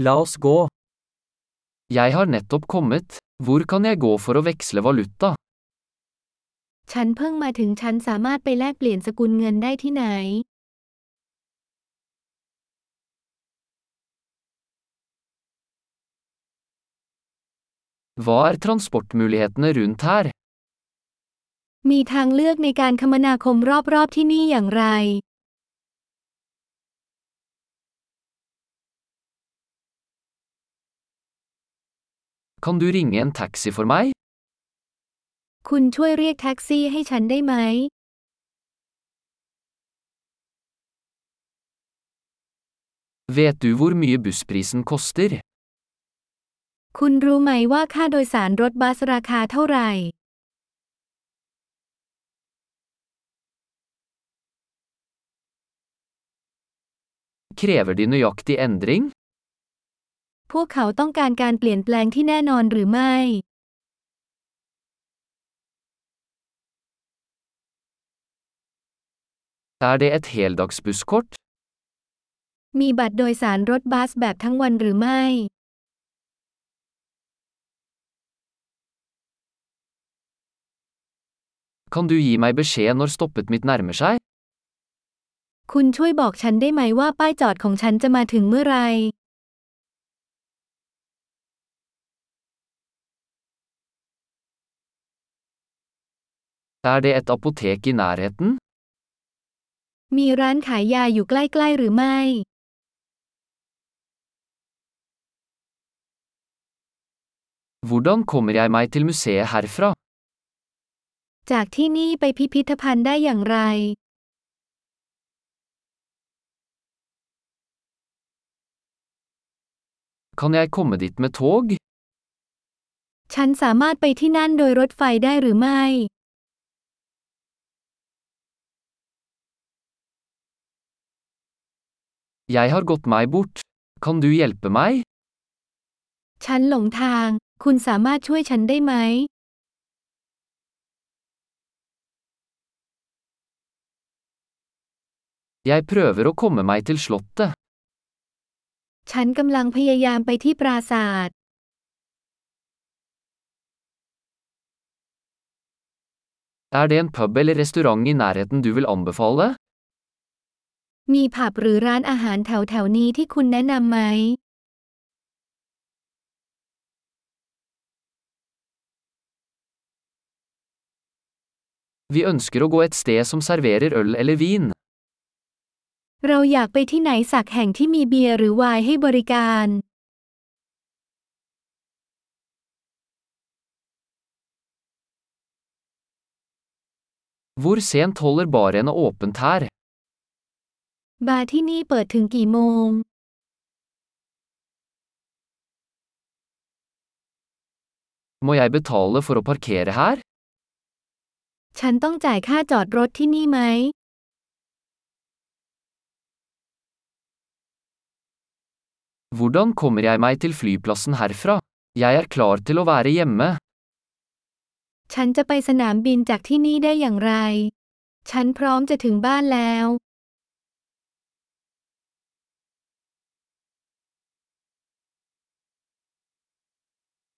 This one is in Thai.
La oss gå. Jeg har nettopp kommet. Hvor kan jeg gå for å veksle valuta? ฉันเพิ่งมาถึงฉันสามารถไปแลกเปลี่ยนสกุลเงินได้ที่ไหน Hva er transportmulighetene rundt her? มีทางเลือกในการคมนาคมรอบๆที่นี่อย่างไร Kan du ringe en taxi for meg? คุณช่วยเรียกแท็กซี่ให้ฉันได้ไหม Vet du hvor mye bussprisen koster? คุณรู้ไหมว่าค่าโดยสารรถบัสราคาเท่าไหร่ Krever de nøyaktig endring? พวกเขาต้องการการเปลี่ยนแปลงที่แน่นอนหรือไม่ Er det et heldagsbusskort? มีบัตรโดยสารรถบัสแบบทั้งวันหรือไม่ Kan du gi meg beskjed når stoppet mitt nærmer seg? คุณช่วยบอกฉันได้ไหมว่าป้ายจอดของฉันจะมาถึงเมื่อไหร Er det et apotek i nærheten? มีร้านขายยาอยู่ใกล้ๆหรือไม่ Hvordan kommer jeg meg til museet herfra? จากที่นี่ไปพิพิธภัณฑ์ได้อย่างไร Kan jeg komme dit med tog? ฉันสามารถไปที่นั่นโดยรถไฟได้หรือไม่ Jeg har gått meg bort. Kan du hjelpe meg? ฉันหลงทาง คุณสามารถช่วยฉันได้ไหม Jeg prøver å komme meg til slottet. ฉันกำลังพยายามไปที่ปราสาท Er det en pub eller restaurant i nærheten du vil anbefale? มีผับหรือร้านอาหารแถวๆนี้ที่คุณแนะนำไหม Vi ønsker å gå et sted som serverer øl eller vin. เราอยากไปที่ไหนสักแห่งที่มีเบียร์หรือไวน์ให้บริการ Hvor sent holder barene åpent her? บาร์ที่นี่เปิดถึงกี่โมง Må jeg betale for å parkere her? ฉันต้องจ่ายค่าจอดรถที่นี่ไหม Hvordan kommer jeg meg til flyplassen herfra? Jeg er klar til å være hjemme. ฉันจะไปสนามบินจากที่นี่ได้อย่างไร ฉันพร้อมจะถึงบ้านแล้ว